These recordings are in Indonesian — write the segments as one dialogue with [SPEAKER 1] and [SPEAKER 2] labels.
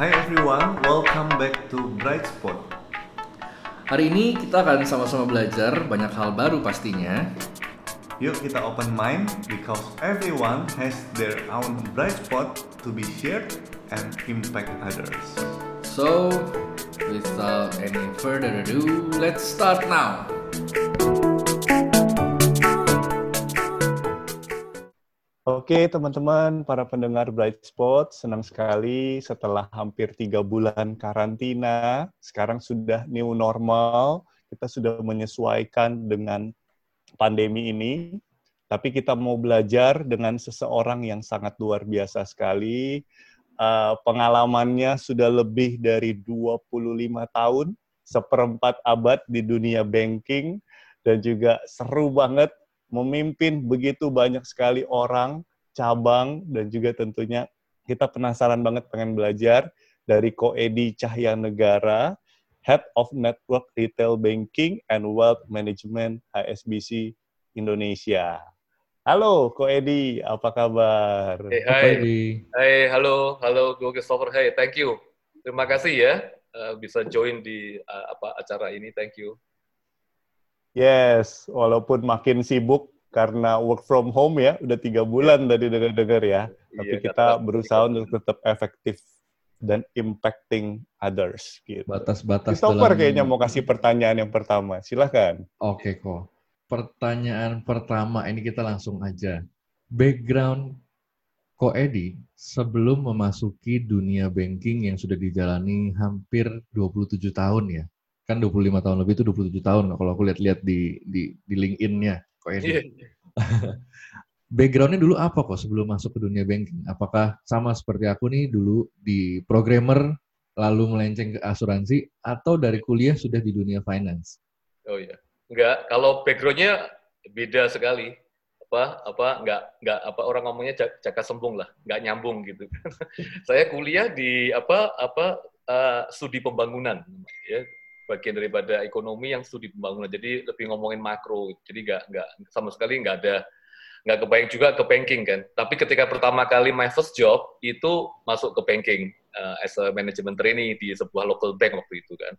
[SPEAKER 1] Hi everyone, welcome back to Bright Spot.
[SPEAKER 2] Hari ini kita akan sama-sama belajar banyak hal baru pastinya.
[SPEAKER 1] Yuk kita open mind because everyone has their own bright spot to be shared and impact others.
[SPEAKER 2] So, without any further ado, let's start now.
[SPEAKER 3] Oke teman-teman, para pendengar Bright Spot, senang sekali setelah hampir tiga bulan karantina, sekarang sudah new normal, kita sudah menyesuaikan dengan pandemi ini, tapi kita mau belajar dengan seseorang yang sangat luar biasa sekali, uh, pengalamannya sudah lebih dari 25 tahun, seperempat abad di dunia banking, dan juga seru banget memimpin begitu banyak sekali orang, cabang, dan juga tentunya kita penasaran banget pengen belajar dari Ko Edi Cahya Negara, Head of Network Retail Banking and Wealth Management HSBC Indonesia. Halo Ko Edi, apa kabar?
[SPEAKER 4] Hey, hai. Hai, halo, halo Go Christopher. Hey, thank you. Terima kasih ya uh, bisa join di uh, apa acara ini. Thank you.
[SPEAKER 3] Yes, walaupun makin sibuk karena work from home ya, udah tiga bulan tadi dengar-dengar ya. Iya, Tapi kita berusaha untuk tetap efektif dan impacting others. Gitu.
[SPEAKER 2] Batas-batas.
[SPEAKER 3] Christopher dalam... kayaknya mau kasih pertanyaan yang pertama. Silahkan.
[SPEAKER 2] Oke kok. Pertanyaan pertama ini kita langsung aja. Background Ko Edi sebelum memasuki dunia banking yang sudah dijalani hampir 27 tahun ya kan 25 tahun lebih itu 27 tahun kalau aku lihat-lihat di di di LinkedIn-nya kok ini. Yeah. Backgroundnya dulu apa kok sebelum masuk ke dunia banking? Apakah sama seperti aku nih dulu di programmer lalu melenceng ke asuransi atau dari kuliah sudah di dunia finance?
[SPEAKER 4] Oh iya, enggak. Kalau backgroundnya beda sekali. Apa apa enggak enggak apa orang ngomongnya jaka sembung lah, enggak nyambung gitu. Saya kuliah di apa apa uh, studi pembangunan ya bagian daripada ekonomi yang studi pembangunan. Jadi lebih ngomongin makro. Jadi nggak nggak sama sekali nggak ada nggak kebayang juga ke banking kan. Tapi ketika pertama kali my first job itu masuk ke banking uh, as a management trainee di sebuah local bank waktu itu kan.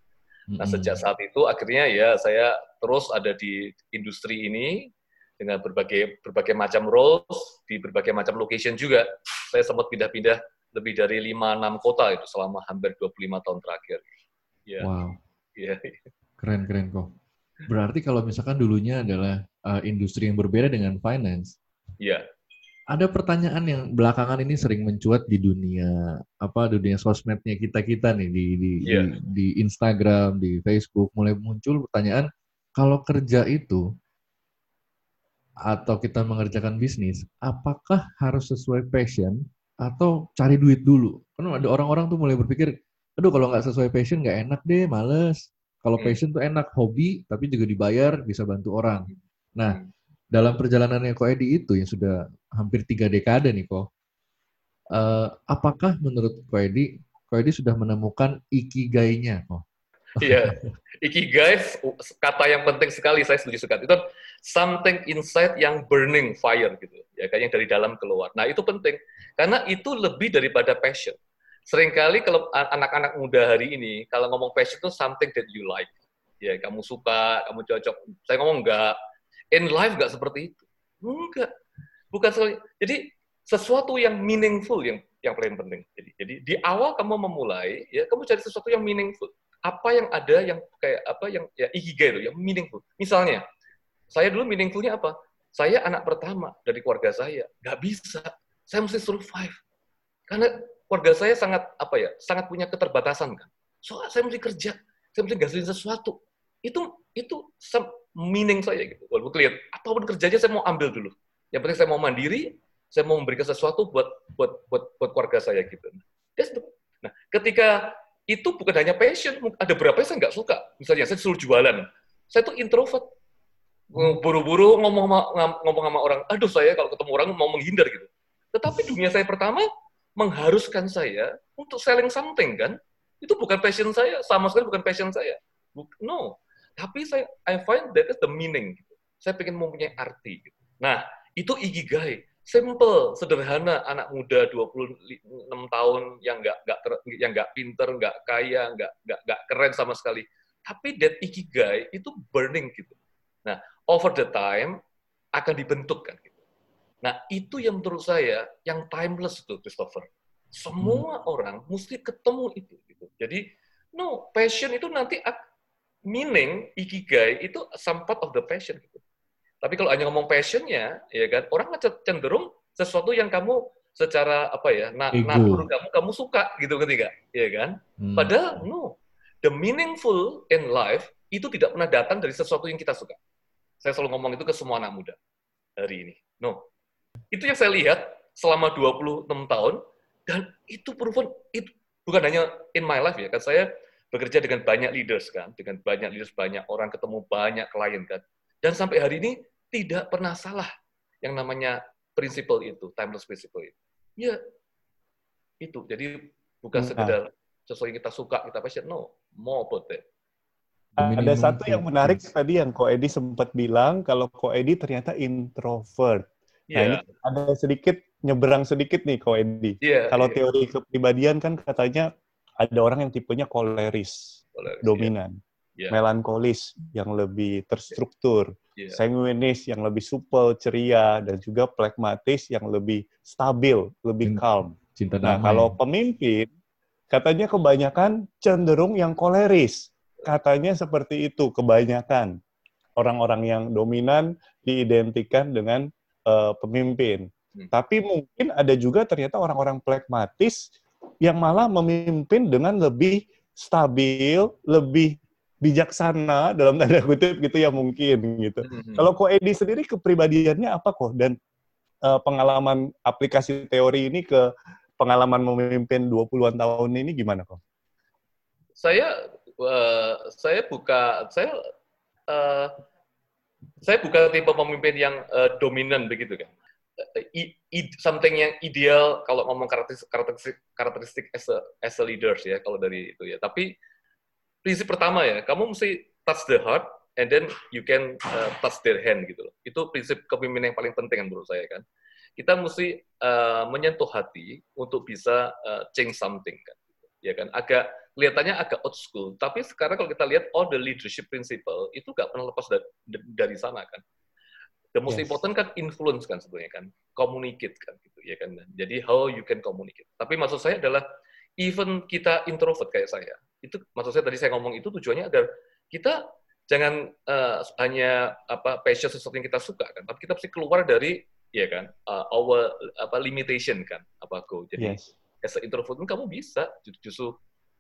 [SPEAKER 4] Nah sejak saat itu akhirnya ya saya terus ada di industri ini dengan berbagai berbagai macam roles di berbagai macam location juga. Saya sempat pindah-pindah lebih dari 5-6 kota itu selama hampir 25 tahun terakhir.
[SPEAKER 2] Ya. Wow. Iya. Keren keren kok. Berarti kalau misalkan dulunya adalah uh, industri yang berbeda dengan finance.
[SPEAKER 4] Iya.
[SPEAKER 2] Ada pertanyaan yang belakangan ini sering mencuat di dunia apa dunia sosmednya kita kita nih di di, yeah. di di Instagram, di Facebook mulai muncul pertanyaan kalau kerja itu atau kita mengerjakan bisnis, apakah harus sesuai passion atau cari duit dulu? Karena ada orang-orang tuh mulai berpikir aduh kalau nggak sesuai passion nggak enak deh, males. Kalau hmm. passion tuh enak, hobi, tapi juga dibayar, bisa bantu orang. Nah, hmm. dalam perjalanannya Ko Edi itu yang sudah hampir tiga dekade nih Ko, uh, apakah menurut Ko Edi, Ko Edi sudah menemukan ikigainya Ko?
[SPEAKER 4] Iya, ikigai kata yang penting sekali saya setuju sekali. Itu something inside yang burning fire gitu, ya kan yang dari dalam keluar. Nah itu penting karena itu lebih daripada passion sering kali kalau anak-anak muda hari ini kalau ngomong passion itu something that you like. Ya kamu suka kamu cocok. Saya ngomong enggak. In life enggak seperti itu. Enggak. Bukan sekali. Jadi sesuatu yang meaningful yang yang paling penting. Jadi jadi di awal kamu memulai ya kamu cari sesuatu yang meaningful. Apa yang ada yang kayak apa yang ya ikigai itu yang meaningful. Misalnya saya dulu meaningfulnya apa? Saya anak pertama dari keluarga saya. Nggak bisa. Saya mesti survive. Karena keluarga saya sangat apa ya, sangat punya keterbatasan kan. So saya mesti kerja, saya mesti gasilin sesuatu. Itu itu meaning saya gitu. Walaupun kelihatan apa pun kerjanya saya mau ambil dulu. Yang penting saya mau mandiri, saya mau memberikan sesuatu buat buat buat buat keluarga saya gitu. Nah, ketika itu bukan hanya passion, ada beberapa yang saya nggak suka. Misalnya saya suruh jualan, saya tuh introvert. Buru-buru ngomong ngomong sama orang, aduh saya kalau ketemu orang mau menghindar gitu. Tetapi dunia saya pertama, mengharuskan saya untuk selling something kan itu bukan passion saya sama sekali bukan passion saya no tapi saya I find that is the meaning gitu. saya pengen mempunyai arti gitu. nah itu ikigai simple, sederhana, anak muda 26 tahun yang nggak nggak yang nggak pinter, nggak kaya, nggak nggak nggak keren sama sekali. Tapi that ikigai itu burning gitu. Nah, over the time akan dibentuk kan gitu. Nah, itu yang menurut saya yang timeless itu Christopher. Semua hmm. orang mesti ketemu itu gitu. Jadi, no, passion itu nanti meaning ikigai itu some part of the passion gitu. Tapi kalau hanya ngomong passionnya, ya kan, orang cenderung sesuatu yang kamu secara apa ya, na natur kamu kamu suka gitu ketika, ya kan? Hmm. Padahal no, the meaningful in life itu tidak pernah datang dari sesuatu yang kita suka. Saya selalu ngomong itu ke semua anak muda hari ini. No, itu yang saya lihat selama 26 tahun dan itu proven itu bukan hanya in my life ya kan saya bekerja dengan banyak leaders kan, dengan banyak leaders banyak orang ketemu banyak klien kan. Dan sampai hari ini tidak pernah salah yang namanya prinsipal itu, timeless principle itu. Ya, itu. Jadi bukan sekedar sesuatu yang kita suka, kita passion. No, more about that.
[SPEAKER 3] Ada satu yang menarik tadi yang Ko Edi sempat bilang kalau Ko Edi ternyata introvert. Yeah. Nah, ini ada sedikit nyebrang sedikit nih Ko Edi. Yeah, kalau yeah. teori kepribadian kan katanya ada orang yang tipenya koleris, koleris dominan. Yeah yeah. melankolis yang lebih terstruktur, yeah. sanguinis yang lebih supel, ceria, dan juga pragmatis yang lebih stabil, lebih cinta, calm. Cinta nah, kalau pemimpin, katanya kebanyakan cenderung yang koleris. Katanya seperti itu, kebanyakan. Orang-orang yang dominan diidentikan dengan uh, pemimpin. Hmm. Tapi mungkin ada juga ternyata orang-orang pragmatis yang malah memimpin dengan lebih stabil, lebih bijaksana dalam tanda kutip gitu ya mungkin gitu. Mm-hmm. Kalau Ko Edi sendiri kepribadiannya apa kok dan uh, pengalaman aplikasi teori ini ke pengalaman memimpin 20-an tahun ini gimana kok?
[SPEAKER 4] Saya uh, saya buka saya uh, saya bukan tipe pemimpin yang uh, dominan begitu kan. I, I, something yang ideal kalau ngomong karakteristik karakteristik, karakteristik as a as a leaders ya kalau dari itu ya. Tapi prinsip pertama ya, kamu mesti touch the heart and then you can uh, touch their hand gitu loh. Itu prinsip kepemimpinan yang paling penting menurut saya kan. Kita mesti uh, menyentuh hati untuk bisa uh, change something kan. Ya kan, agak kelihatannya agak old school, tapi sekarang kalau kita lihat all the leadership principle itu gak pernah lepas dari, dari sana kan. The most yes. important kan influence kan sebenarnya kan, communicate kan gitu ya kan. Jadi how you can communicate. Tapi maksud saya adalah even kita introvert kayak saya, itu maksud saya tadi saya ngomong itu tujuannya agar kita jangan uh, hanya apa passion sesuatu yang kita suka kan, tapi kita mesti keluar dari ya kan uh, our apa limitation kan apa go. Jadi yes. as introvert pun kamu bisa justru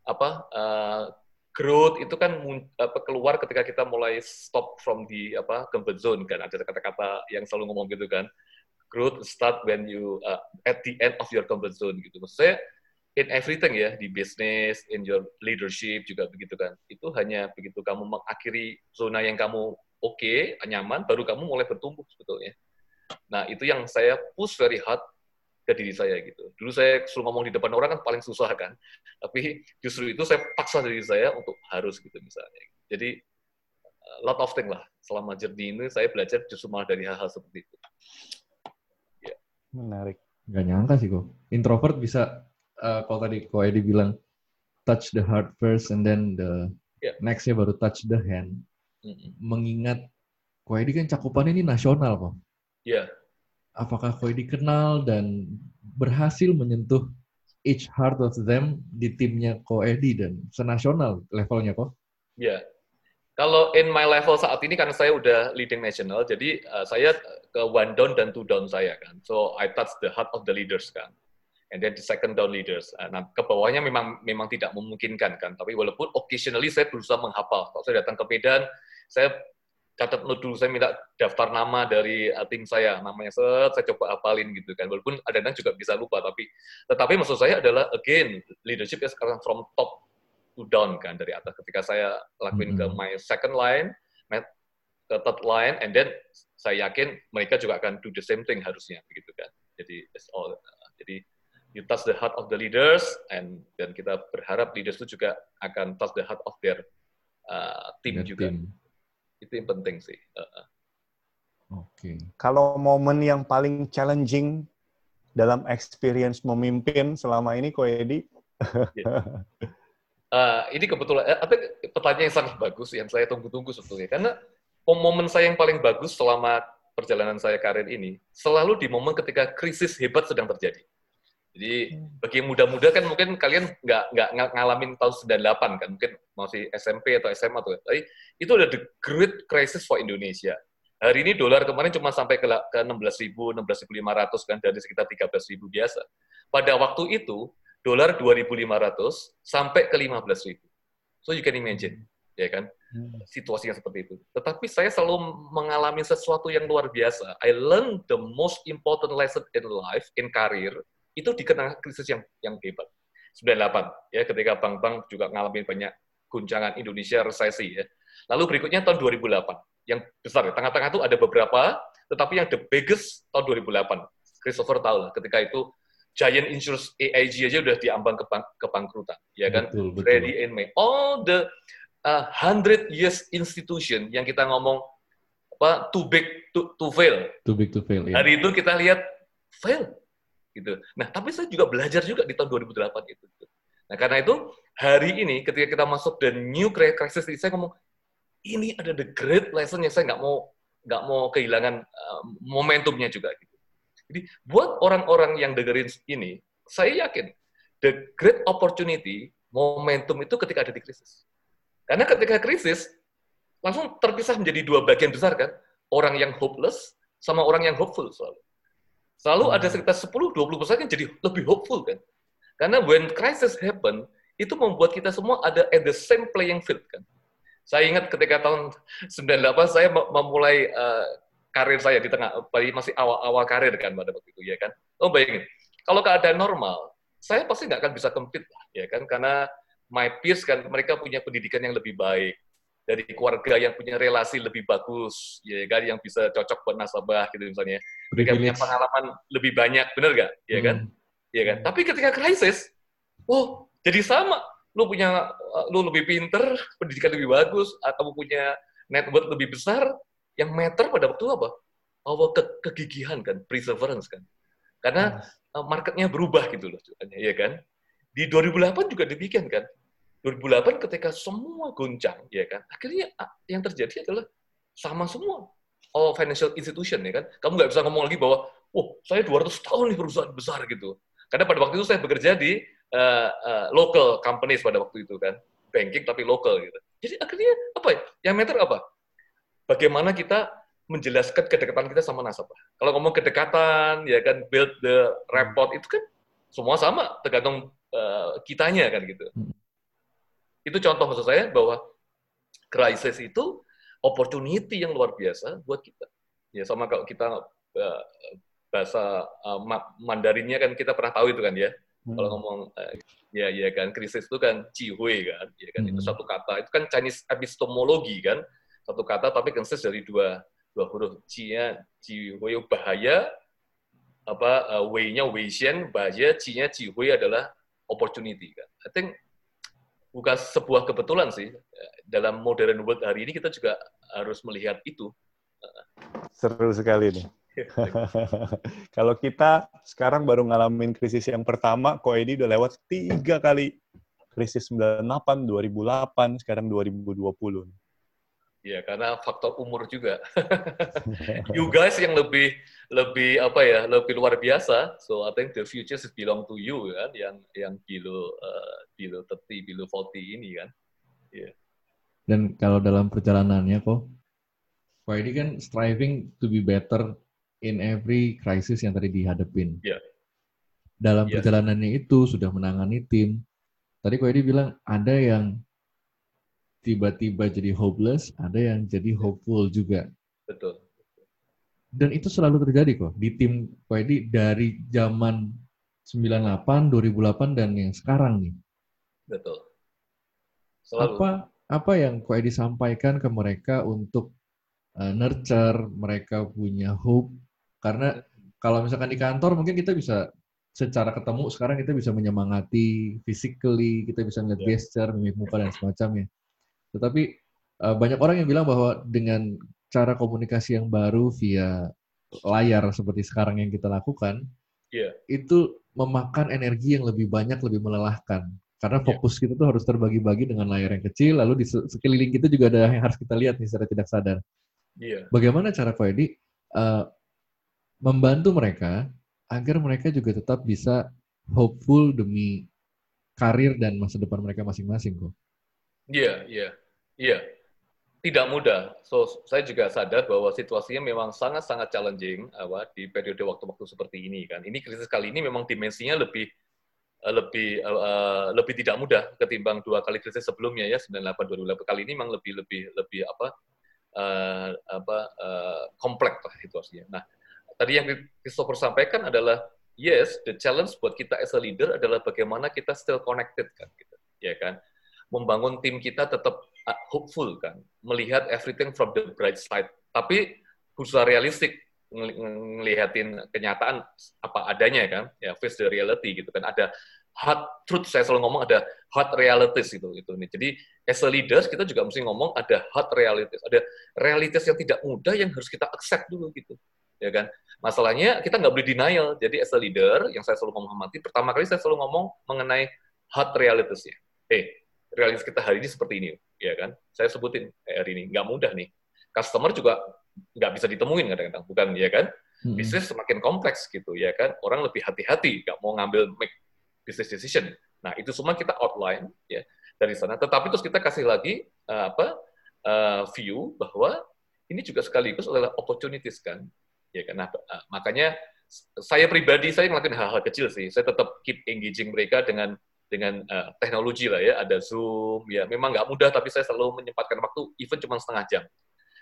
[SPEAKER 4] apa uh, growth itu kan apa, keluar ketika kita mulai stop from the apa comfort zone kan ada kata-kata yang selalu ngomong gitu kan growth start when you uh, at the end of your comfort zone gitu maksud saya in everything ya di bisnis, in your leadership juga begitu kan. Itu hanya begitu kamu mengakhiri zona yang kamu oke, okay, nyaman, baru kamu mulai bertumbuh sebetulnya. Nah itu yang saya push very hard ke diri saya gitu. Dulu saya suruh ngomong di depan orang kan paling susah kan, tapi justru itu saya paksa diri saya untuk harus gitu misalnya. Jadi lot of thing lah. Selama journey ini saya belajar justru malah dari hal-hal seperti itu.
[SPEAKER 3] Ya. Menarik.
[SPEAKER 2] Gak nyangka sih kok. Introvert bisa uh, kalau tadi Ko Edi bilang touch the heart first and then the yeah. nextnya baru touch the hand. Mm-hmm. Mengingat Ko Edi kan cakupan ini nasional kok.
[SPEAKER 4] Iya. Yeah.
[SPEAKER 2] Apakah Ko Edi kenal dan berhasil menyentuh each heart of them di timnya Ko Edi dan senasional levelnya kok?
[SPEAKER 4] Iya. Yeah. Kalau in my level saat ini karena saya udah leading national, jadi uh, saya ke one down dan two down saya kan. So I touch the heart of the leaders kan and then the second down leaders. Ah, nah, ke bawahnya memang memang tidak memungkinkan kan. Tapi walaupun occasionally saya berusaha menghafal. Kalau saya datang ke Medan, saya catat note dulu, saya minta daftar nama dari uh, tim saya, namanya set, saya coba hafalin gitu kan. Walaupun ada kadang juga bisa lupa, tapi tetapi maksud saya adalah again leadership ya sekarang from top to down kan dari atas. Ketika saya lakuin mm -hmm. ke my second line, my ke third line, and then saya yakin mereka juga akan do the same thing harusnya begitu kan. Jadi all. Uh, jadi you touch the heart of the leaders and dan kita berharap leaders itu juga akan touch the heart of their uh, team juga. Team. Itu yang penting sih. Uh,
[SPEAKER 3] Oke. Okay. Kalau momen yang paling challenging dalam experience memimpin selama ini, Ko Edi?
[SPEAKER 4] yeah. uh, ini kebetulan, uh, pertanyaan yang sangat bagus yang saya tunggu-tunggu sebetulnya. Karena momen saya yang paling bagus selama perjalanan saya karir ini selalu di momen ketika krisis hebat sedang terjadi. Jadi hmm. bagi yang muda-muda kan mungkin kalian nggak nggak ngalamin tahun 98 kan, mungkin masih SMP atau SMA tuh. Tapi itu ada the great crisis for Indonesia. Hari ini dolar kemarin cuma sampai ke, ke 16.000, 16.500 kan dari sekitar 13.000 biasa. Pada waktu itu dolar 2.500 sampai ke 15.000. So you can imagine, ya kan? Hmm. Situasinya seperti itu. Tetapi saya selalu mengalami sesuatu yang luar biasa. I learn the most important lesson in life, in career, itu dikenal krisis yang yang hebat. 98 ya ketika bank-bank juga ngalamin banyak guncangan Indonesia resesi ya. Lalu berikutnya tahun 2008 yang besar ya. Tengah-tengah itu ada beberapa tetapi yang the biggest tahun 2008. Christopher tahu lah ketika itu Giant Insurance AIG aja udah diambang ke kebangkrutan ya kan. Betul, betul. Ready in May. All the uh, 100 years institution yang kita ngomong apa too big to, to fail.
[SPEAKER 2] Too big to fail. Ya.
[SPEAKER 4] Hari itu kita lihat fail gitu. Nah, tapi saya juga belajar juga di tahun 2008 itu. Nah, karena itu hari ini ketika kita masuk the new crisis, saya ngomong ini ada the great lesson yang saya nggak mau nggak mau kehilangan uh, momentumnya juga gitu. Jadi buat orang-orang yang dengerin ini, saya yakin the great opportunity momentum itu ketika ada di krisis. Karena ketika krisis langsung terpisah menjadi dua bagian besar kan, orang yang hopeless sama orang yang hopeful selalu. Selalu ada hmm. sekitar 10-20 persen yang jadi lebih hopeful kan. Karena when crisis happen, itu membuat kita semua ada at the same playing field kan. Saya ingat ketika tahun 98 saya memulai uh, karir saya di tengah, masih awal-awal karir kan pada waktu itu ya kan. Oh bayangin, kalau keadaan normal, saya pasti nggak akan bisa compete lah ya kan, karena my peers kan mereka punya pendidikan yang lebih baik, dari keluarga yang punya relasi lebih bagus, ya kan, yang bisa cocok buat nasabah gitu misalnya. Mereka punya pengalaman lebih banyak, bener gak? Ya kan? Hmm. Ya kan? Tapi ketika krisis, oh jadi sama. Lu punya, lu lebih pinter, pendidikan lebih bagus, atau punya network lebih besar, yang meter pada waktu apa? Awal ke kegigihan kan, perseverance kan. Karena hmm. marketnya berubah gitu loh, ya kan? Di 2008 juga demikian kan 2008 ketika semua goncang, ya kan, akhirnya yang terjadi adalah sama semua. All financial institution, ya kan. Kamu nggak bisa ngomong lagi bahwa, oh, saya 200 tahun nih perusahaan besar gitu. Karena pada waktu itu saya bekerja di uh, uh, local companies pada waktu itu kan, banking tapi local gitu. Jadi akhirnya apa ya? Yang meter apa? Bagaimana kita menjelaskan kedekatan kita sama nasabah. Kalau ngomong kedekatan, ya kan, build the rapport itu kan semua sama, tergantung uh, kitanya kan gitu. Hmm. Itu contoh maksud saya bahwa krisis itu opportunity yang luar biasa buat kita. Ya sama kalau kita uh, bahasa uh, Mandarinnya kan kita pernah tahu itu kan ya. Hmm. Kalau ngomong uh, ya ya kan krisis itu kan cihui kan, ya kan hmm. itu satu kata. Itu kan Chinese epistemologi kan, satu kata tapi consist dari dua dua huruf. Ci-nya cihui bahaya, apa uh, wei-nya weixian, bahaya, ci-nya cihui adalah opportunity kan. I think bukan sebuah kebetulan sih. Dalam modern world hari ini kita juga harus melihat itu.
[SPEAKER 3] Seru sekali nih. Kalau kita sekarang baru ngalamin krisis yang pertama, kok ini udah lewat tiga kali krisis 98, 2008, sekarang 2020.
[SPEAKER 4] Ya, karena faktor umur juga. you guys yang lebih lebih apa ya, lebih luar biasa. So I think the future is belong to you kan, yang yang below uh, below 30, below 40 ini kan. Yeah.
[SPEAKER 2] Dan kalau dalam perjalanannya kok, Pak ini kan striving to be better in every crisis yang tadi dihadapin.
[SPEAKER 4] Yeah.
[SPEAKER 2] Dalam yeah. perjalanannya itu sudah menangani tim. Tadi Kok Edi bilang ada yang tiba-tiba jadi hopeless, ada yang jadi hopeful juga.
[SPEAKER 4] Betul.
[SPEAKER 2] Dan itu selalu terjadi kok di tim Koedi dari zaman 98, 2008 dan yang sekarang nih.
[SPEAKER 4] Betul.
[SPEAKER 2] Selalu. Apa apa yang Koedi sampaikan ke mereka untuk uh, nurture mereka punya hope karena kalau misalkan di kantor mungkin kita bisa secara ketemu sekarang kita bisa menyemangati physically, kita bisa melihat yeah. gesture, mimik muka dan semacamnya. Tetapi uh, banyak orang yang bilang bahwa dengan cara komunikasi yang baru via layar seperti sekarang yang kita lakukan,
[SPEAKER 4] yeah.
[SPEAKER 2] itu memakan energi yang lebih banyak, lebih melelahkan. Karena iya. fokus yeah. kita tuh harus terbagi-bagi dengan layar yang kecil, lalu di sekeliling kita juga ada yang harus kita lihat nih secara tidak sadar.
[SPEAKER 4] Yeah.
[SPEAKER 2] Bagaimana cara Ko Edi uh, membantu mereka agar mereka juga tetap bisa hopeful demi karir dan masa depan mereka masing-masing kok?
[SPEAKER 4] Iya, iya, iya. Tidak mudah. So saya juga sadar bahwa situasinya memang sangat-sangat challenging apa di periode waktu-waktu seperti ini kan. Ini krisis kali ini memang dimensinya lebih eh, lebih uh, lebih tidak mudah ketimbang dua kali krisis sebelumnya ya 98 2008 kali ini memang lebih lebih lebih apa uh, apa uh, kompleks lah situasinya. Nah, tadi yang Christopher sampaikan adalah yes, the challenge buat kita as a leader adalah bagaimana kita still connected kan gitu. Ya kan? membangun tim kita tetap uh, hopeful kan, melihat everything from the bright side. Tapi berusaha realistik ngelihatin kenyataan apa adanya kan, ya face the reality gitu kan. Ada hard truth saya selalu ngomong ada hard realities gitu itu nih. Jadi as a leaders kita juga mesti ngomong ada hard realities, ada realitas yang tidak mudah yang harus kita accept dulu gitu. Ya kan? Masalahnya kita nggak boleh denial. Jadi as a leader yang saya selalu ngomong pertama kali saya selalu ngomong mengenai hard realities ya. Eh, realitas kita hari ini seperti ini, ya kan? Saya sebutin hari ini nggak mudah nih. Customer juga nggak bisa ditemuin kadang-kadang, bukan ya kan? Hmm. Bisnis semakin kompleks gitu, ya kan? Orang lebih hati-hati, nggak mau ngambil make business decision. Nah itu semua kita outline ya dari sana. Tetapi terus kita kasih lagi uh, apa uh, view bahwa ini juga sekaligus adalah opportunities kan, ya kan? Nah, uh, makanya saya pribadi saya ngelakuin hal-hal kecil sih. Saya tetap keep engaging mereka dengan dengan uh, teknologi lah ya, ada Zoom, ya memang nggak mudah, tapi saya selalu menyempatkan waktu, even cuma setengah jam.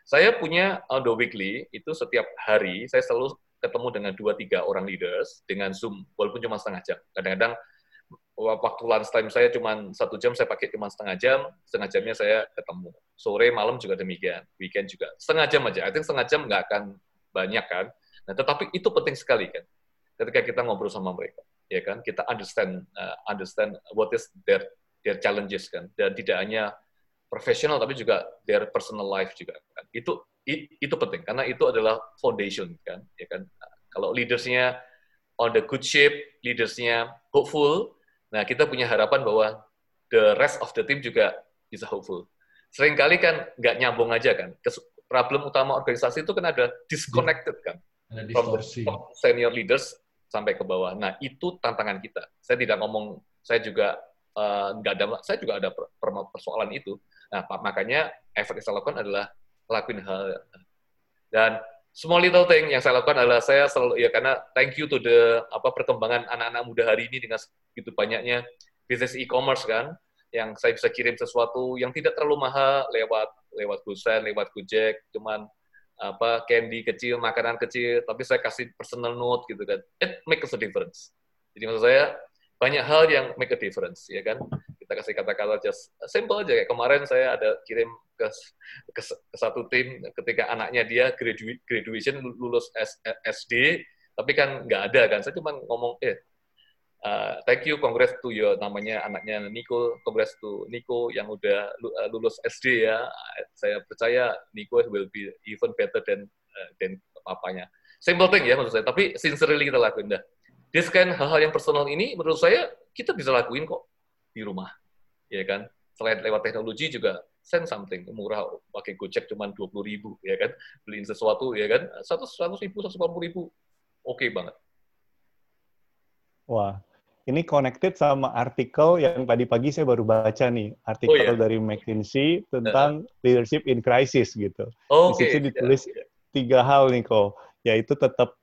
[SPEAKER 4] Saya punya on the weekly, itu setiap hari, saya selalu ketemu dengan dua tiga orang leaders dengan Zoom, walaupun cuma setengah jam. Kadang-kadang waktu lunch time saya cuma satu jam, saya pakai cuma setengah jam, setengah jamnya saya ketemu. Sore, malam juga demikian, weekend juga. Setengah jam aja, I think setengah jam nggak akan banyak kan. Nah, tetapi itu penting sekali kan, ketika kita ngobrol sama mereka ya kan kita understand uh, understand what is their their challenges kan. Dan tidak hanya profesional tapi juga their personal life juga kan. Itu itu penting. Karena itu adalah foundation kan ya kan. Kalau leadersnya on the good shape leadersnya hopeful nah kita punya harapan bahwa the rest of the team juga bisa hopeful. Seringkali kan nggak nyambung aja kan problem utama organisasi itu kan ada disconnected kan from the senior leaders sampai ke bawah. Nah, itu tantangan kita. Saya tidak ngomong, saya juga uh, nggak ada, saya juga ada persoalan itu. Nah, makanya efek yang saya lakukan adalah lakuin hal dan small little thing yang saya lakukan adalah saya selalu ya karena thank you to the apa perkembangan anak-anak muda hari ini dengan begitu banyaknya bisnis e-commerce kan yang saya bisa kirim sesuatu yang tidak terlalu mahal lewat lewat GoSend, lewat Gojek, cuman apa candy kecil, makanan kecil, tapi saya kasih personal note gitu kan. It makes a difference. Jadi maksud saya banyak hal yang make a difference, ya kan? Kita kasih kata-kata just simple aja. Kayak kemarin saya ada kirim ke, ke, ke satu tim ketika anaknya dia graduation lulus SD, tapi kan nggak ada kan. Saya cuma ngomong, eh Uh, thank you, congrats to your namanya anaknya Nico, congrats to Nico yang udah uh, lulus SD ya. Saya percaya Nico will be even better than uh, than papanya. Simple thing ya menurut saya, tapi sincerely kita lakuin dah. This kind hal-hal yang personal ini menurut saya kita bisa lakuin kok di rumah, ya kan. Selain lewat teknologi juga send something. Murah pakai Gojek cuma dua puluh ribu ya kan? Beliin sesuatu ya kan? Satu seratus ribu satu ribu. Oke okay banget.
[SPEAKER 3] Wah, ini connected sama artikel yang tadi pagi saya baru baca nih, artikel oh, iya. dari McKinsey tentang uh. leadership in crisis gitu.
[SPEAKER 4] Oh,
[SPEAKER 3] Di situ ditulis yeah. tiga hal nih kok, yaitu tetap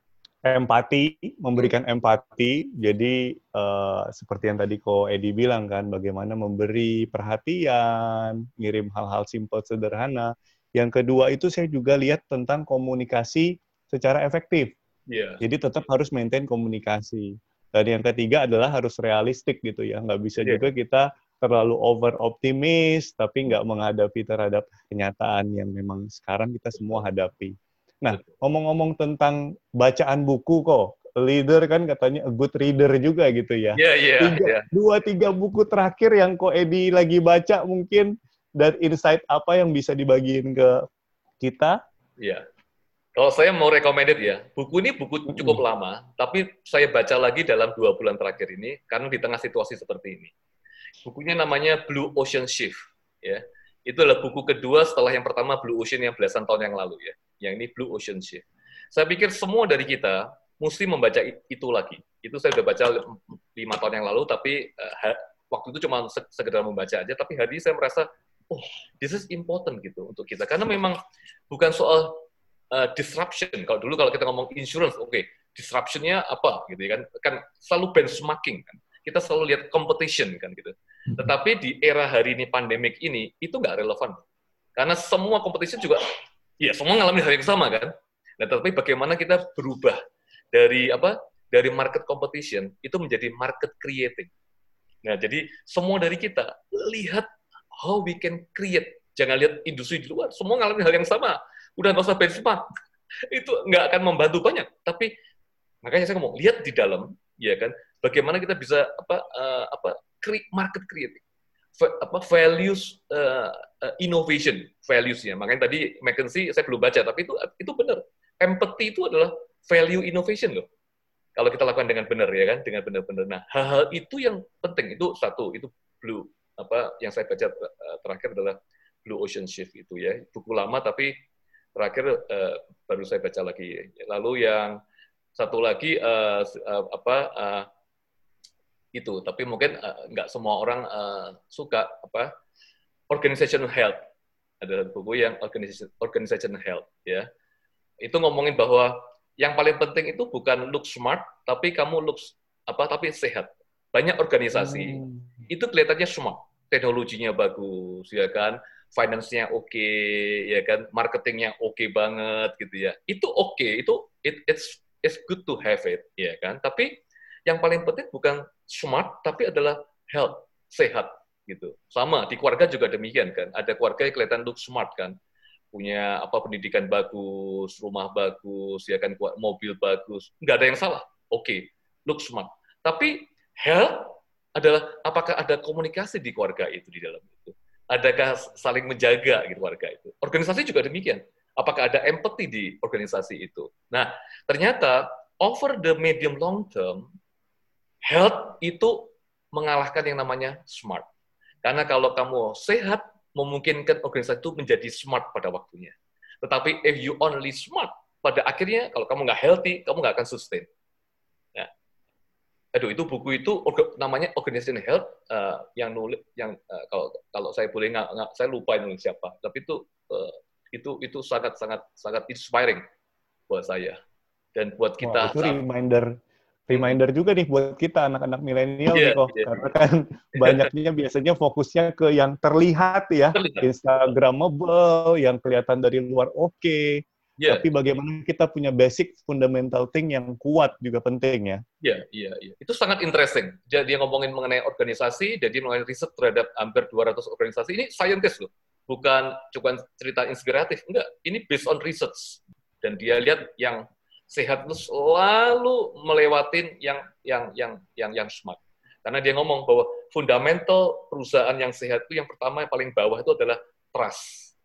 [SPEAKER 3] empati, memberikan hmm. empati. Jadi uh, seperti yang tadi kok Edi bilang kan, bagaimana memberi perhatian, ngirim hal-hal simple sederhana. Yang kedua itu saya juga lihat tentang komunikasi secara efektif.
[SPEAKER 4] Yeah.
[SPEAKER 3] Jadi tetap harus maintain komunikasi. Dan yang ketiga adalah harus realistik gitu ya. Nggak bisa yeah. juga kita terlalu over optimis, tapi nggak menghadapi terhadap kenyataan yang memang sekarang kita semua hadapi. Nah, ngomong-ngomong tentang bacaan buku kok, leader kan katanya a good reader juga gitu ya.
[SPEAKER 4] Iya, yeah, iya. Yeah,
[SPEAKER 3] yeah. Dua, tiga buku terakhir yang kok Edi lagi baca mungkin, dan insight apa yang bisa dibagiin ke kita
[SPEAKER 4] Iya. Kalau saya mau recommended ya, buku ini buku cukup lama, tapi saya baca lagi dalam dua bulan terakhir ini karena di tengah situasi seperti ini. Bukunya namanya Blue Ocean Shift, ya. Itu adalah buku kedua setelah yang pertama Blue Ocean yang belasan tahun yang lalu ya. Yang ini Blue Ocean Shift. Saya pikir semua dari kita mesti membaca itu lagi. Itu saya sudah baca lima tahun yang lalu, tapi uh, waktu itu cuma sekedar membaca aja. Tapi hari ini saya merasa, oh, this is important gitu untuk kita. Karena memang bukan soal uh, disruption. Kalau dulu kalau kita ngomong insurance, oke, okay, disruptionnya apa gitu ya kan? Kan selalu benchmarking kan. Kita selalu lihat competition kan gitu. Hmm. Tetapi di era hari ini pandemik ini itu nggak relevan. Karena semua competition juga ya semua ngalamin hal yang sama kan. Nah, tetapi bagaimana kita berubah dari apa? Dari market competition itu menjadi market creating. Nah, jadi semua dari kita lihat how we can create. Jangan lihat industri di luar, semua ngalamin hal yang sama udah nggak usah benchmark. Itu nggak akan membantu banyak. Tapi makanya saya ngomong, lihat di dalam, ya kan, bagaimana kita bisa apa uh, apa market creating. Apa values uh, uh, innovation values ya makanya tadi McKinsey saya belum baca tapi itu itu benar. Empathy itu adalah value innovation loh. Kalau kita lakukan dengan benar ya kan dengan benar-benar. Nah hal-hal itu yang penting. Itu satu itu blue apa yang saya baca terakhir adalah blue ocean shift itu ya. Buku lama tapi terakhir uh, baru saya baca lagi. Lalu yang satu lagi uh, uh, apa uh, itu, tapi mungkin uh, nggak semua orang uh, suka apa organizational health. Ada buku yang organization organizational health ya. Itu ngomongin bahwa yang paling penting itu bukan look smart, tapi kamu look apa tapi sehat. Banyak organisasi hmm. itu kelihatannya smart, teknologinya bagus ya kan finance-nya oke, okay, ya kan, marketingnya oke okay banget gitu ya. Itu oke, okay, itu it, it's it's good to have it, ya kan. Tapi yang paling penting bukan smart, tapi adalah health, sehat gitu. Sama di keluarga juga demikian kan. Ada keluarga yang kelihatan look smart kan, punya apa pendidikan bagus, rumah bagus, ya kan, mobil bagus, nggak ada yang salah. Oke, okay, look smart. Tapi health adalah apakah ada komunikasi di keluarga itu di dalam itu adakah saling menjaga gitu warga itu. Organisasi juga demikian. Apakah ada empathy di organisasi itu? Nah, ternyata over the medium long term, health itu mengalahkan yang namanya smart. Karena kalau kamu sehat, memungkinkan organisasi itu menjadi smart pada waktunya. Tetapi if you only smart, pada akhirnya kalau kamu nggak healthy, kamu nggak akan sustain aduh itu buku itu namanya Organization Health uh, yang nulis yang uh, kalau kalau saya boleh nggak, nggak saya lupa nulis siapa. Tapi itu uh, itu itu sangat sangat sangat inspiring buat saya. Dan buat kita
[SPEAKER 3] Wah, itu reminder reminder juga nih buat kita anak-anak milenial yeah, kok. yeah. karena kan banyaknya biasanya fokusnya ke yang terlihat ya. Terlihat. Instagramable yang kelihatan dari luar oke. okay Yeah. Tapi bagaimana kita punya basic fundamental thing yang kuat juga penting ya.
[SPEAKER 4] Iya, yeah, iya, yeah, iya. Yeah. Itu sangat interesting. Jadi dia ngomongin mengenai organisasi, jadi mengenai riset terhadap hampir 200 organisasi. Ini scientist loh. Bukan cuma cerita inspiratif. Enggak, ini based on research. Dan dia lihat yang sehat itu selalu melewatin yang yang yang yang yang smart. Karena dia ngomong bahwa fundamental perusahaan yang sehat itu yang pertama yang paling bawah itu adalah trust.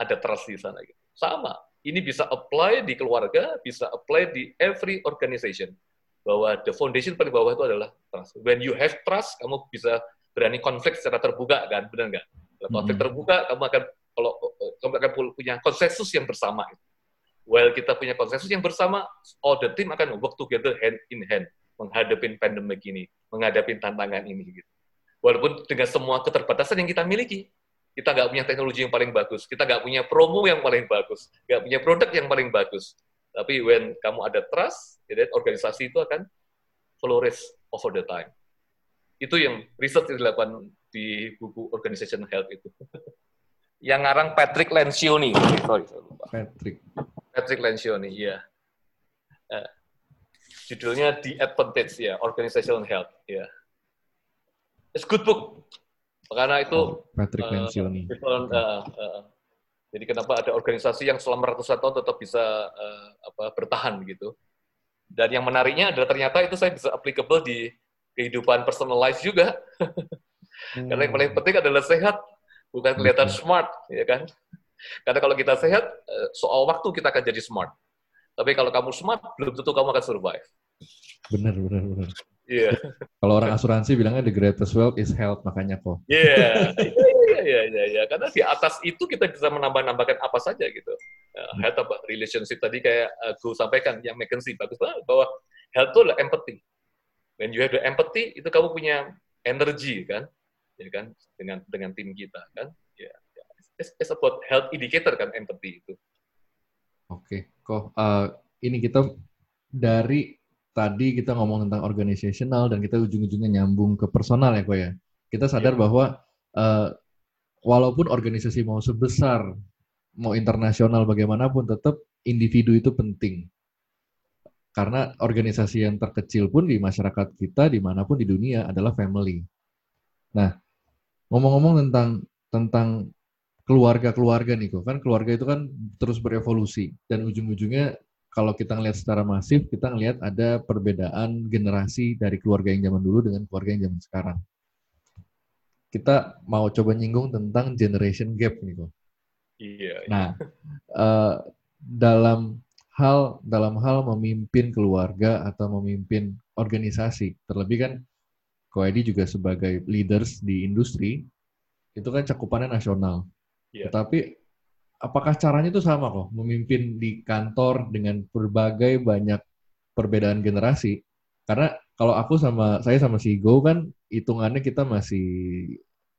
[SPEAKER 4] Ada trust di sana gitu. Sama, ini bisa apply di keluarga, bisa apply di every organization. Bahwa the foundation paling bawah itu adalah trust. When you have trust, kamu bisa berani konflik secara terbuka, kan? Benar nggak? Kalau konflik hmm. terbuka, kamu akan kalau kamu akan punya konsensus yang bersama. While kita punya konsensus yang bersama, all the team akan work together hand in hand menghadapi pandemic ini, menghadapi tantangan ini. Gitu. Walaupun dengan semua keterbatasan yang kita miliki, kita nggak punya teknologi yang paling bagus, kita nggak punya promo yang paling bagus, nggak punya produk yang paling bagus. Tapi when kamu ada trust, ya, organisasi itu akan flourish over the time. Itu yang riset yang dilakukan di buku Organization Health itu. yang ngarang Patrick Lencioni. Sorry, sorry lupa. Patrick. Patrick Lencioni, iya. Uh, judulnya The Advantage, ya, Organizational Health, ya. It's good book. Karena itu oh,
[SPEAKER 2] Patrick uh, Lencioni.
[SPEAKER 4] Uh, uh, uh, jadi kenapa ada organisasi yang selama ratusan tahun tetap bisa uh, apa, bertahan gitu. Dan yang menariknya adalah ternyata itu saya bisa applicable di kehidupan personal life juga. hmm. Karena yang paling penting adalah sehat, bukan kelihatan hmm. smart, ya kan? Karena kalau kita sehat, eh, soal waktu kita akan jadi smart. Tapi kalau kamu smart, belum tentu kamu akan survive.
[SPEAKER 2] Benar, benar, benar.
[SPEAKER 4] Iya. Yeah.
[SPEAKER 2] Kalau orang asuransi bilangnya the greatest wealth is health, makanya kok.
[SPEAKER 4] Iya, iya, iya, iya, iya. Karena di atas itu kita bisa menambah-nambahkan apa saja gitu. Uh, health apa? Relationship tadi kayak aku sampaikan, yang McKinsey bagus banget bahwa health itu adalah empathy. When you have the empathy, itu kamu punya energi kan, ya kan, dengan dengan tim kita kan. Ya, yeah. it's, it's about health indicator kan, empathy itu.
[SPEAKER 2] Oke, okay. kok uh, ini kita dari tadi kita ngomong tentang organizational dan kita ujung-ujungnya nyambung ke personal ya kok ya. Kita sadar yeah. bahwa uh, walaupun organisasi mau sebesar, mau internasional bagaimanapun, tetap individu itu penting. Karena organisasi yang terkecil pun di masyarakat kita, di mana pun di dunia, adalah family. Nah, ngomong-ngomong tentang tentang keluarga-keluarga nih kok, kan keluarga itu kan terus berevolusi dan ujung-ujungnya kalau kita ngelihat secara masif, kita ngelihat ada perbedaan generasi dari keluarga yang zaman dulu dengan keluarga yang zaman sekarang. Kita mau coba nyinggung tentang generation gap nih kok.
[SPEAKER 4] Iya. iya.
[SPEAKER 2] Nah, uh, dalam hal dalam hal memimpin keluarga atau memimpin organisasi, terlebih kan Ko Edi juga sebagai leaders di industri, itu kan cakupannya nasional. Yeah. Tetapi apakah caranya itu sama kok? Memimpin di kantor dengan berbagai banyak perbedaan generasi. Karena kalau aku sama saya sama si Go kan hitungannya kita masih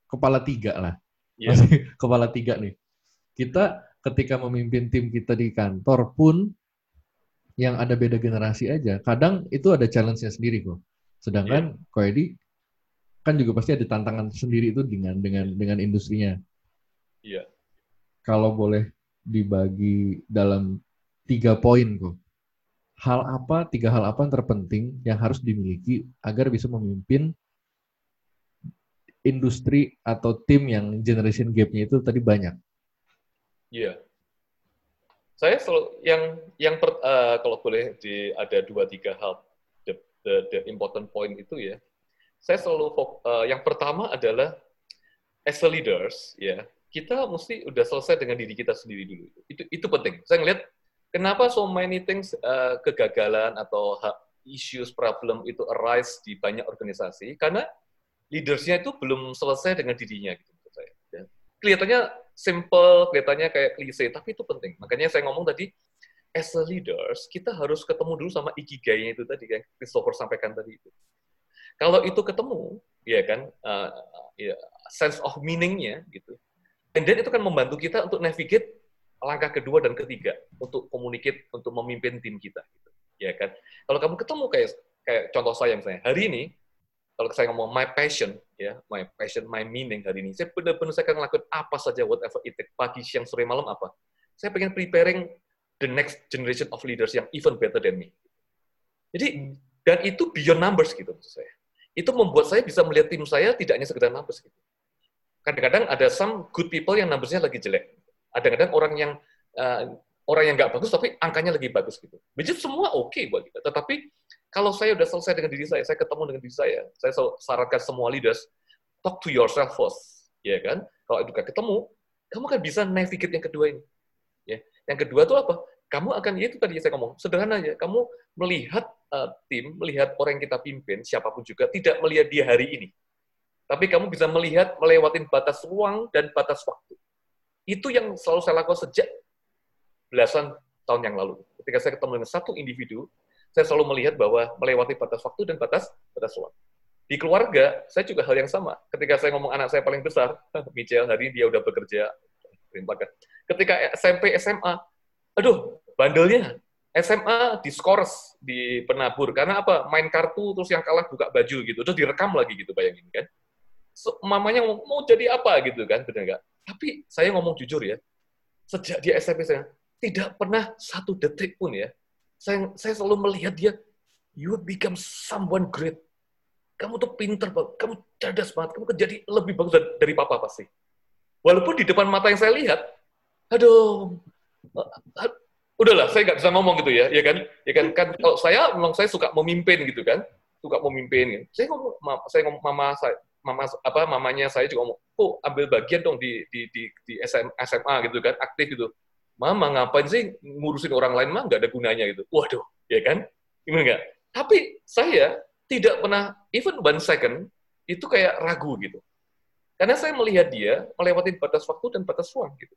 [SPEAKER 2] kepala tiga lah. Yeah. masih kepala tiga nih. Kita ketika memimpin tim kita di kantor pun yang ada beda generasi aja. Kadang itu ada challenge-nya sendiri kok. Sedangkan yeah. Koedi kan juga pasti ada tantangan sendiri itu dengan dengan dengan industrinya.
[SPEAKER 4] Iya
[SPEAKER 2] kalau boleh dibagi dalam tiga poin kok. Hal apa, tiga hal apa yang terpenting yang harus dimiliki agar bisa memimpin industri atau tim yang generation gap-nya itu tadi banyak?
[SPEAKER 4] Iya. Yeah. Saya selalu yang yang per, uh, kalau boleh di ada dua tiga hal the, the, the important point itu ya. Saya selalu uh, yang pertama adalah as a leaders ya kita mesti udah selesai dengan diri kita sendiri dulu. Itu itu penting. Saya ngeliat kenapa so many things uh, kegagalan atau issues problem itu arise di banyak organisasi karena leadersnya itu belum selesai dengan dirinya gitu menurut saya. Ya. Kelihatannya simple, kelihatannya kayak klise, tapi itu penting. Makanya saya ngomong tadi as a leaders kita harus ketemu dulu sama ikigai itu tadi yang Christopher sampaikan tadi itu. Kalau itu ketemu, ya kan, uh, ya, sense of meaningnya gitu, And then itu kan membantu kita untuk navigate langkah kedua dan ketiga untuk communicate, untuk memimpin tim kita. Gitu. Ya kan? Kalau kamu ketemu kayak kayak contoh saya misalnya hari ini, kalau saya ngomong my passion, ya my passion, my meaning hari ini, saya benar-benar saya akan ngelakuin apa saja, whatever it take, pagi, siang, sore, malam apa. Saya pengen preparing the next generation of leaders yang even better than me. Jadi dan itu beyond numbers gitu maksud saya. Itu membuat saya bisa melihat tim saya tidak hanya sekedar numbers gitu kadang-kadang ada some good people yang numbersnya lagi jelek. Kadang-kadang orang yang uh, orang yang nggak bagus tapi angkanya lagi bagus gitu. Which semua oke okay buat kita. Tetapi kalau saya udah selesai dengan diri saya, saya ketemu dengan diri saya, saya sarankan semua leaders, talk to yourself first, ya kan? Kalau gak ketemu, kamu kan bisa navigate yang kedua ini. Ya. Yang kedua itu apa? Kamu akan, ya itu tadi saya ngomong, sederhana aja, kamu melihat uh, tim, melihat orang yang kita pimpin, siapa pun juga, tidak melihat dia hari ini tapi kamu bisa melihat melewati batas ruang dan batas waktu. Itu yang selalu saya lakukan sejak belasan tahun yang lalu. Ketika saya ketemu dengan satu individu, saya selalu melihat bahwa melewati batas waktu dan batas batas ruang. Di keluarga, saya juga hal yang sama. Ketika saya ngomong anak saya paling besar, Michel, hari dia udah bekerja. Ketika SMP, SMA, aduh, bandelnya. SMA diskors di penabur. Karena apa? Main kartu, terus yang kalah buka baju gitu. Terus direkam lagi gitu, bayangin kan mamanya mau, mau jadi apa gitu kan, benar nggak? Tapi saya ngomong jujur ya, sejak dia SMP saya tidak pernah satu detik pun ya, saya saya selalu melihat dia, you become someone great. Kamu tuh pinter banget, kamu cerdas banget, kamu jadi lebih bagus dari, papa pasti. Walaupun di depan mata yang saya lihat, aduh, udahlah, saya nggak bisa ngomong gitu ya, ya kan? Ya kan, kan kalau saya memang saya suka memimpin gitu kan, suka memimpin. Saya ngomong, saya ngomong mama saya, mama apa mamanya saya juga ngomong, kok ambil bagian dong di di di, di SM, SMA gitu kan, aktif gitu. Mama ngapain sih ngurusin orang lain mah nggak ada gunanya gitu. Waduh, ya kan? Gimana enggak? Tapi saya tidak pernah even one second itu kayak ragu gitu. Karena saya melihat dia melewati batas waktu dan batas ruang gitu.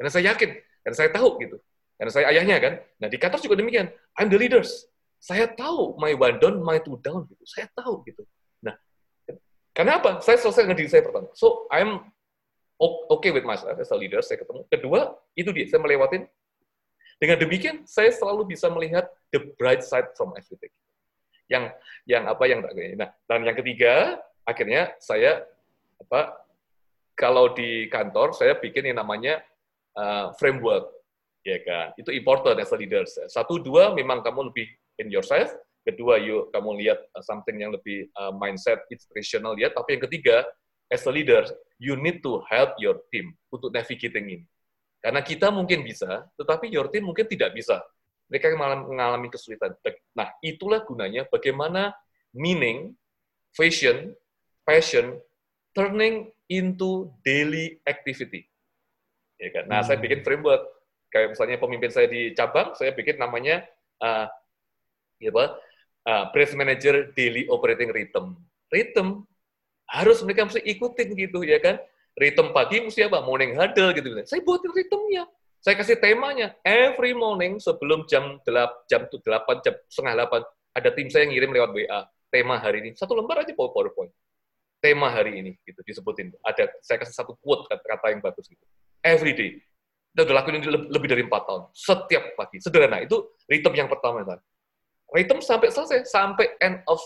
[SPEAKER 4] Karena saya yakin, karena saya tahu gitu. Karena saya ayahnya kan. Nah di kantor juga demikian. I'm the leaders. Saya tahu my one down, my two down gitu. Saya tahu gitu. Karena apa? Saya selesai dengan diri saya pertama. So I'm okay with myself as a leader. Saya ketemu. Kedua, itu dia. Saya melewatin. Dengan demikian, saya selalu bisa melihat the bright side from everything. Yang yang apa yang tak Nah, dan yang ketiga, akhirnya saya apa kalau di kantor saya bikin yang namanya uh, framework ya kan itu important as a leader satu dua memang kamu lebih in yourself kedua yuk kamu lihat uh, something yang lebih uh, mindset inspirational ya tapi yang ketiga as a leader you need to help your team untuk navigating ini. Karena kita mungkin bisa tetapi your team mungkin tidak bisa. Mereka mengalami kesulitan. Nah itulah gunanya bagaimana meaning fashion passion turning into daily activity. Ya kan? Nah hmm. saya bikin framework. Kayak misalnya pemimpin saya di cabang, saya bikin namanya uh, ya apa, uh, branch manager daily operating rhythm. Rhythm harus mereka mesti ikutin gitu ya kan. Rhythm pagi mesti apa? Morning huddle gitu. Saya buatin rhythmnya. Saya kasih temanya. Every morning sebelum jam 8, jam 8, jam setengah 8, ada tim saya yang ngirim lewat WA. Tema hari ini. Satu lembar aja PowerPoint. Tema hari ini gitu disebutin. Ada saya kasih satu quote kata-kata yang bagus gitu. Every day kita udah lakuin lebih dari empat tahun. Setiap pagi. Sederhana. Itu ritme yang pertama. Kan. Ritme sampai selesai. Sampai end of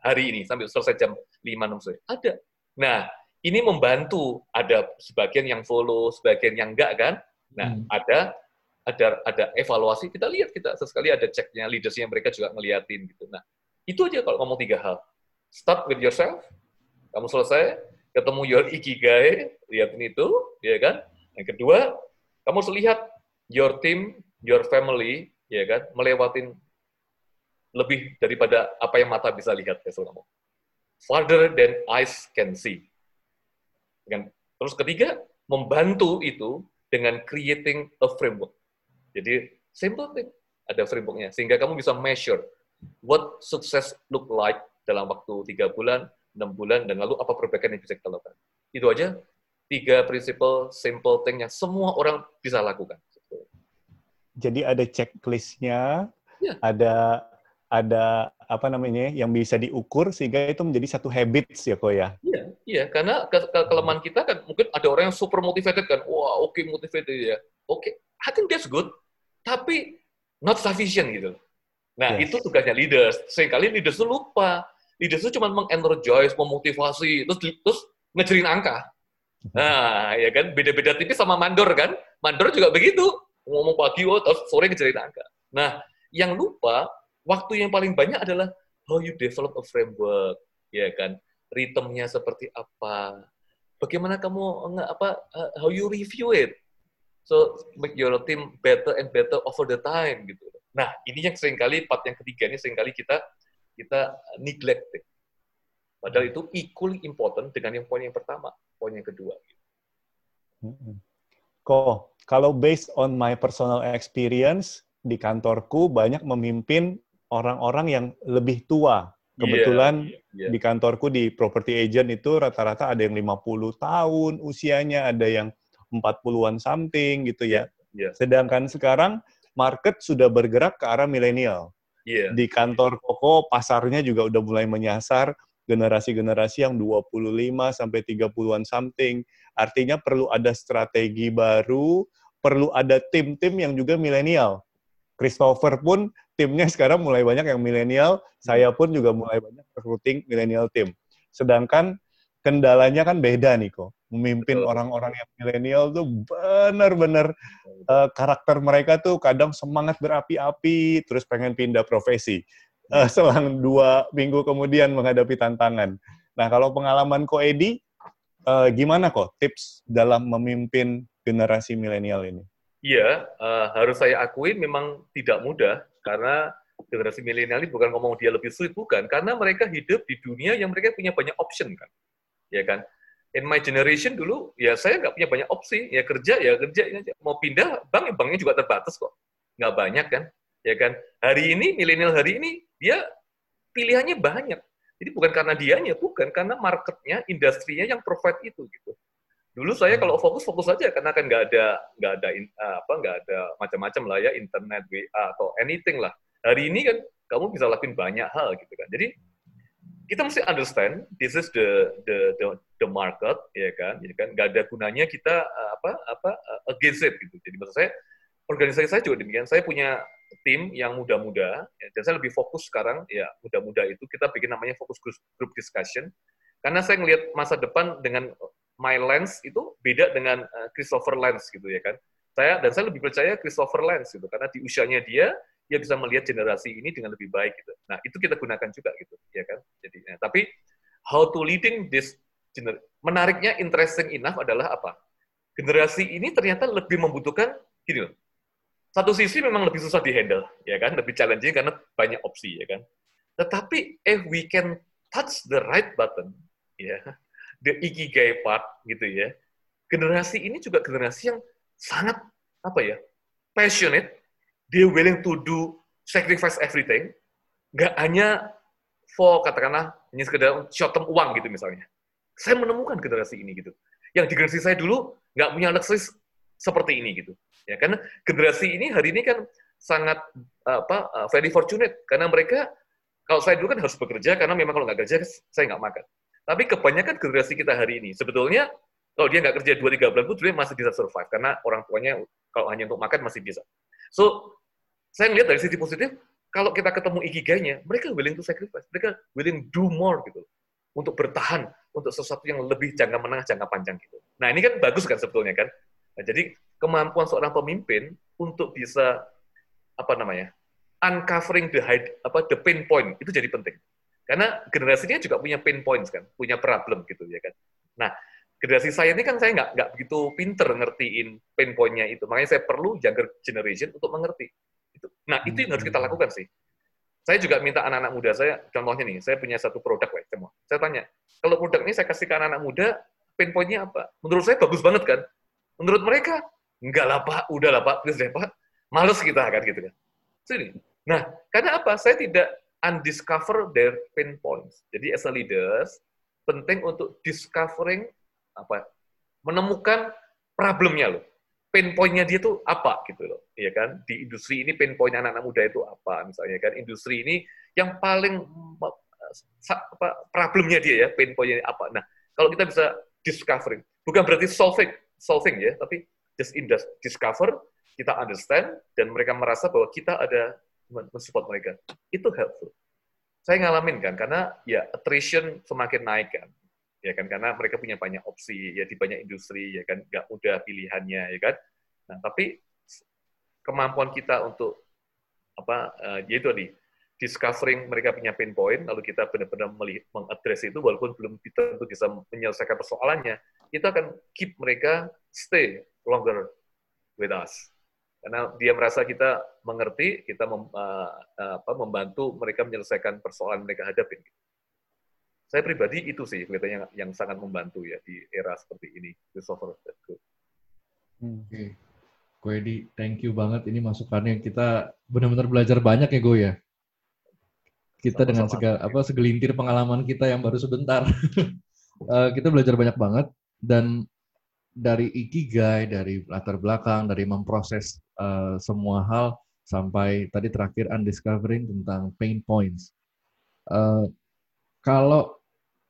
[SPEAKER 4] hari ini. Sampai selesai jam 5-6 sore. Ada. Nah, ini membantu. Ada sebagian yang follow, sebagian yang enggak kan. Nah, hmm. ada ada ada evaluasi kita lihat kita sesekali ada ceknya leadersnya mereka juga ngeliatin gitu nah itu aja kalau ngomong tiga hal start with yourself kamu selesai ketemu your ikigai lihatin itu ya kan yang kedua kamu harus lihat your team, your family, ya kan, melewatin lebih daripada apa yang mata bisa lihat, ya kamu. Farther than eyes can see. Dengan, terus ketiga, membantu itu dengan creating a framework. Jadi, simple thing, ada frameworknya. Sehingga kamu bisa measure what success look like dalam waktu tiga bulan, enam bulan, dan lalu apa perbaikan yang bisa kita lakukan. Itu aja tiga prinsipal simple thing yang semua orang bisa lakukan.
[SPEAKER 3] Jadi ada checklistnya, ya. ada ada apa namanya yang bisa diukur sehingga itu menjadi satu habits ya kok ya.
[SPEAKER 4] Iya, iya karena ke ke kelemahan kita kan mungkin ada orang yang super motivated kan. Wah, oke okay, motivated ya. Oke, okay, I think that's good. Tapi not sufficient gitu. Nah, yes. itu tugasnya leaders. Seringkali leaders itu lupa. Leaders itu cuma mengenergize, memotivasi, terus terus ngejerin angka. Nah, ya kan beda-beda tipis sama mandor kan. Mandor juga begitu. Ngomong pagi, oh, terus sore ngejarin angka. Nah, yang lupa, waktu yang paling banyak adalah how you develop a framework, ya kan. Ritmenya seperti apa. Bagaimana kamu nggak apa uh, how you review it. So make your team better and better over the time gitu. Nah, ini yang sering kali part yang ketiga ini sering kali kita kita neglect. Padahal itu equally important dengan yang poin yang pertama poin yang kedua.
[SPEAKER 3] Kok kalau based on my personal experience di kantorku banyak memimpin orang-orang yang lebih tua. Iya, Kebetulan yeah, yeah. di kantorku di property agent itu rata-rata ada yang 50 tahun usianya, ada yang 40-an something gitu ya. Yeah. Sedangkan sekarang market sudah bergerak ke arah milenial. Yeah. Di kantor Koko pasarnya juga udah mulai menyasar generasi-generasi yang 25 sampai 30-an something. Artinya perlu ada strategi baru, perlu ada tim-tim yang juga milenial. Christopher pun timnya sekarang mulai banyak yang milenial, saya pun juga mulai banyak recruiting milenial tim. Sedangkan kendalanya kan beda nih kok. Memimpin orang-orang yang milenial tuh benar-benar uh, karakter mereka tuh kadang semangat berapi-api, terus pengen pindah profesi uh, selang dua minggu kemudian menghadapi tantangan. Nah, kalau pengalaman Ko Edi, uh, gimana kok tips dalam memimpin generasi milenial ini?
[SPEAKER 4] Iya, uh, harus saya akui memang tidak mudah karena generasi milenial ini bukan ngomong dia lebih sulit, bukan. Karena mereka hidup di dunia yang mereka punya banyak option kan. ya kan. In my generation dulu, ya saya nggak punya banyak opsi, ya kerja ya kerja, ya, mau pindah bank, ya banknya juga terbatas kok, nggak banyak kan, ya kan. Hari ini milenial hari ini dia pilihannya banyak, jadi bukan karena dianya, bukan karena marketnya, industrinya yang provide itu gitu. Dulu saya kalau fokus fokus saja karena kan nggak ada nggak ada uh, apa nggak ada macam-macam lah ya internet WA atau anything lah. Hari ini kan kamu bisa lakuin banyak hal gitu kan. Jadi kita mesti understand this is the the the, the market ya kan. Jadi kan nggak ada gunanya kita uh, apa apa uh, against it gitu. Jadi maksud saya organisasi saya juga demikian. Saya punya tim yang muda-muda ya, dan saya lebih fokus sekarang ya muda-muda itu kita bikin namanya fokus group, group discussion karena saya ngelihat masa depan dengan my lens itu beda dengan uh, Christopher Lens gitu ya kan. Saya dan saya lebih percaya Christopher Lens gitu karena di usianya dia dia bisa melihat generasi ini dengan lebih baik gitu. Nah, itu kita gunakan juga gitu, ya kan? Jadi ya, tapi how to leading this gener menariknya interesting enough adalah apa? Generasi ini ternyata lebih membutuhkan gini loh. Satu sisi memang lebih susah dihandle, ya kan? Lebih challenging karena banyak opsi, ya kan? Tetapi if we can touch the right button, ya, the ikigai part gitu ya. Generasi ini juga generasi yang sangat apa ya passionate, dia willing to do sacrifice everything, nggak hanya for katakanlah hanya sekedar short term uang gitu misalnya. Saya menemukan generasi ini gitu. Yang di generasi saya dulu nggak punya luxury seperti ini gitu. Ya karena generasi ini hari ini kan sangat apa uh, very fortunate karena mereka kalau saya dulu kan harus bekerja karena memang kalau nggak kerja saya nggak makan. Tapi kebanyakan generasi kita hari ini, sebetulnya kalau dia nggak kerja 2-3 bulan pun dia masih bisa survive, karena orang tuanya kalau hanya untuk makan masih bisa. So, saya melihat dari sisi positif, kalau kita ketemu ikigainya, mereka willing to sacrifice, mereka willing do more gitu, untuk bertahan untuk sesuatu yang lebih jangka menengah, jangka panjang gitu. Nah ini kan bagus kan sebetulnya kan. Nah, jadi kemampuan seorang pemimpin untuk bisa apa namanya uncovering the high, apa the pain point itu jadi penting. Karena generasinya juga punya pain points kan, punya problem gitu ya kan. Nah, generasi saya ini kan saya nggak nggak begitu pinter ngertiin pain point-nya itu. Makanya saya perlu younger generation untuk mengerti. Itu. Nah, itu yang harus kita hmm. lakukan sih. Saya juga minta anak-anak muda saya, contohnya nih, saya punya satu produk, lah, semua. Saya tanya, kalau produk ini saya kasih ke anak-anak muda, pain point-nya apa? Menurut saya bagus banget kan? Menurut mereka, enggak lah Pak, udah lah Pak, please deh Pak. Males kita kan gitu kan. Sini. Nah, karena apa? Saya tidak undiscover their pain points. Jadi as a leaders, penting untuk discovering apa menemukan problemnya loh. Pain pointnya dia tuh apa gitu loh, ya kan? Di industri ini pain point anak-anak muda itu apa misalnya kan? Industri ini yang paling apa problemnya dia ya, pain pointnya apa. Nah, kalau kita bisa discovering, bukan berarti solving, solving ya, tapi just discover, kita understand dan mereka merasa bahwa kita ada mensupport mereka. Itu helpful. Saya ngalamin kan, karena ya attrition semakin naik kan. Ya kan, karena mereka punya banyak opsi, ya di banyak industri, ya kan, nggak mudah pilihannya, ya kan. Nah, tapi kemampuan kita untuk apa, uh, yaitu tadi, discovering mereka punya pain point, lalu kita benar-benar mengadres itu, walaupun belum tentu bisa menyelesaikan persoalannya, kita akan keep mereka stay longer with us karena dia merasa kita mengerti, kita mem, uh, apa, membantu mereka menyelesaikan persoalan mereka hadapi. Saya pribadi itu sih kelihatannya yang, yang sangat membantu ya di era seperti ini, Christopher.
[SPEAKER 2] Hmm. Oke, okay. Ko Edi, thank you banget. Ini masukannya kita benar-benar belajar banyak ya, Go ya. Kita Sama-sama. dengan segala apa segelintir pengalaman kita yang baru sebentar, uh, kita belajar banyak banget dan dari ikigai, dari latar belakang, dari memproses uh, semua hal sampai tadi terakhir undiscovering tentang pain points. Uh, kalau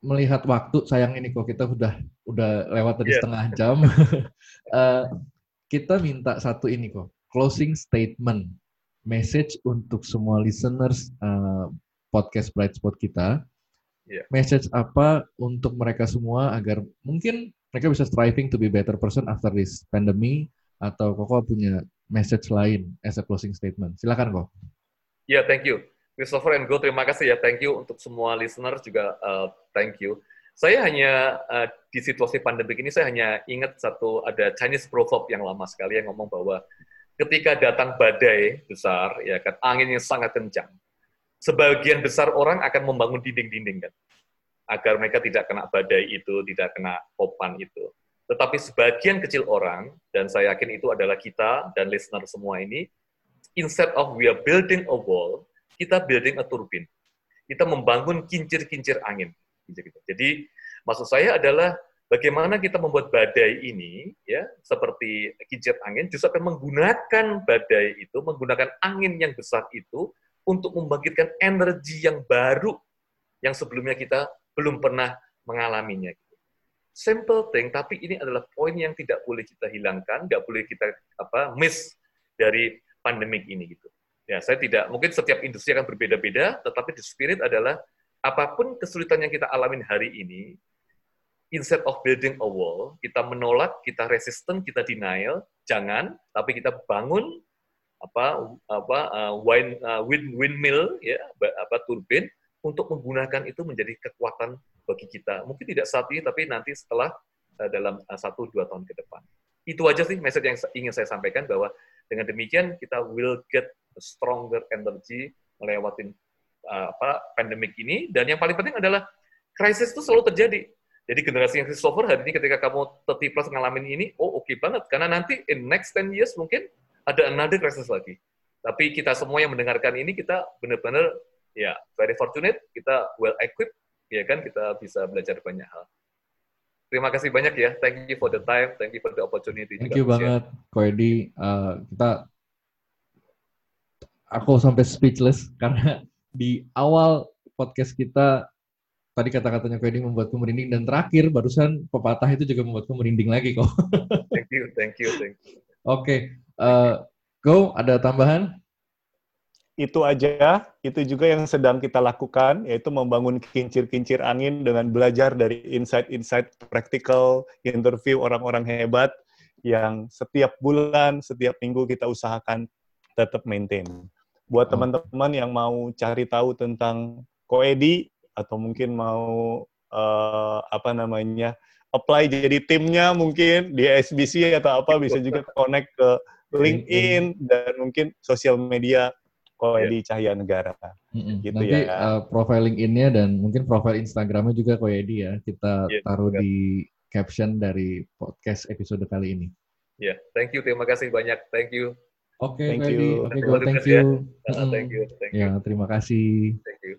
[SPEAKER 2] melihat waktu sayang ini kok kita udah udah lewat tadi yeah. setengah jam. uh, kita minta satu ini kok closing statement message untuk semua listeners uh, podcast Bright Spot kita. Yeah. Message apa untuk mereka semua agar mungkin mereka bisa striving to be better person after this pandemic atau Koko punya message lain as a closing statement. Silakan kok.
[SPEAKER 4] Ya, yeah, thank you. Christopher and Go, terima kasih ya. Thank you untuk semua listener juga uh, thank you. Saya hanya uh, di situasi pandemik ini saya hanya ingat satu ada Chinese proverb yang lama sekali yang ngomong bahwa ketika datang badai besar ya kan angin yang sangat kencang sebagian besar orang akan membangun dinding-dinding kan agar mereka tidak kena badai itu, tidak kena kopan itu. Tetapi sebagian kecil orang, dan saya yakin itu adalah kita dan listener semua ini, instead of we are building a wall, kita building a turbine. Kita membangun kincir-kincir angin. Jadi maksud saya adalah bagaimana kita membuat badai ini, ya seperti kincir angin, justru akan menggunakan badai itu, menggunakan angin yang besar itu untuk membangkitkan energi yang baru yang sebelumnya kita belum pernah mengalaminya. Simple thing, tapi ini adalah poin yang tidak boleh kita hilangkan, nggak boleh kita apa miss dari pandemik ini gitu. Ya, saya tidak mungkin setiap industri akan berbeda-beda, tetapi the spirit adalah apa pun kesulitan yang kita alami hari ini, instead of building a wall, kita menolak, kita resisten, kita denial, jangan, tapi kita bangun apa apa uh, wind uh, wind windmill ya apa turbin untuk menggunakan itu menjadi kekuatan bagi kita. Mungkin tidak saat ini, tapi nanti setelah uh, dalam uh, satu dua tahun ke depan. Itu aja sih message yang ingin saya sampaikan bahwa dengan demikian kita will get stronger energy melewati uh, apa pandemik ini. Dan yang paling penting adalah krisis itu selalu terjadi. Jadi generasi yang Christopher hari ini ketika kamu 30 plus ngalamin ini, oh oke okay banget. Karena nanti in next 10 years mungkin ada another crisis lagi. Tapi kita semua yang mendengarkan ini, kita benar-benar ya very fortunate kita well equipped ya kan kita bisa belajar banyak hal. Terima kasih banyak ya. Thank you for the time. Thank you for the opportunity.
[SPEAKER 2] Thank you banget, Ko Edi. Uh, kita aku sampai speechless karena di awal podcast kita tadi kata-katanya Ko Edi membuatku merinding dan terakhir barusan pepatah itu juga membuatku merinding lagi kok.
[SPEAKER 4] thank you, thank you, thank you.
[SPEAKER 2] Oke, okay. uh, Go ada tambahan?
[SPEAKER 3] Itu aja, itu juga yang sedang kita lakukan, yaitu membangun kincir-kincir angin dengan belajar dari insight-insight praktikal, interview orang-orang hebat yang setiap bulan, setiap minggu kita usahakan tetap maintain. Buat teman-teman yang mau cari tahu tentang Koedi atau mungkin mau uh, apa namanya apply jadi timnya mungkin di SBC atau apa bisa juga connect ke LinkedIn. dan mungkin sosial media Koedi yeah. Cahaya Negara.
[SPEAKER 2] Mm-hmm. Gitu Nanti ya. uh, profiling innya dan mungkin profile Instagramnya juga Koedi ya kita yeah, taruh juga. di caption dari podcast episode kali ini.
[SPEAKER 4] Ya, yeah. thank you, terima kasih banyak, thank you.
[SPEAKER 2] Oke, okay, oke, okay, thank you.
[SPEAKER 4] Ya. Uh, thank you, thank you.
[SPEAKER 2] Ya, terima kasih.
[SPEAKER 4] Thank you.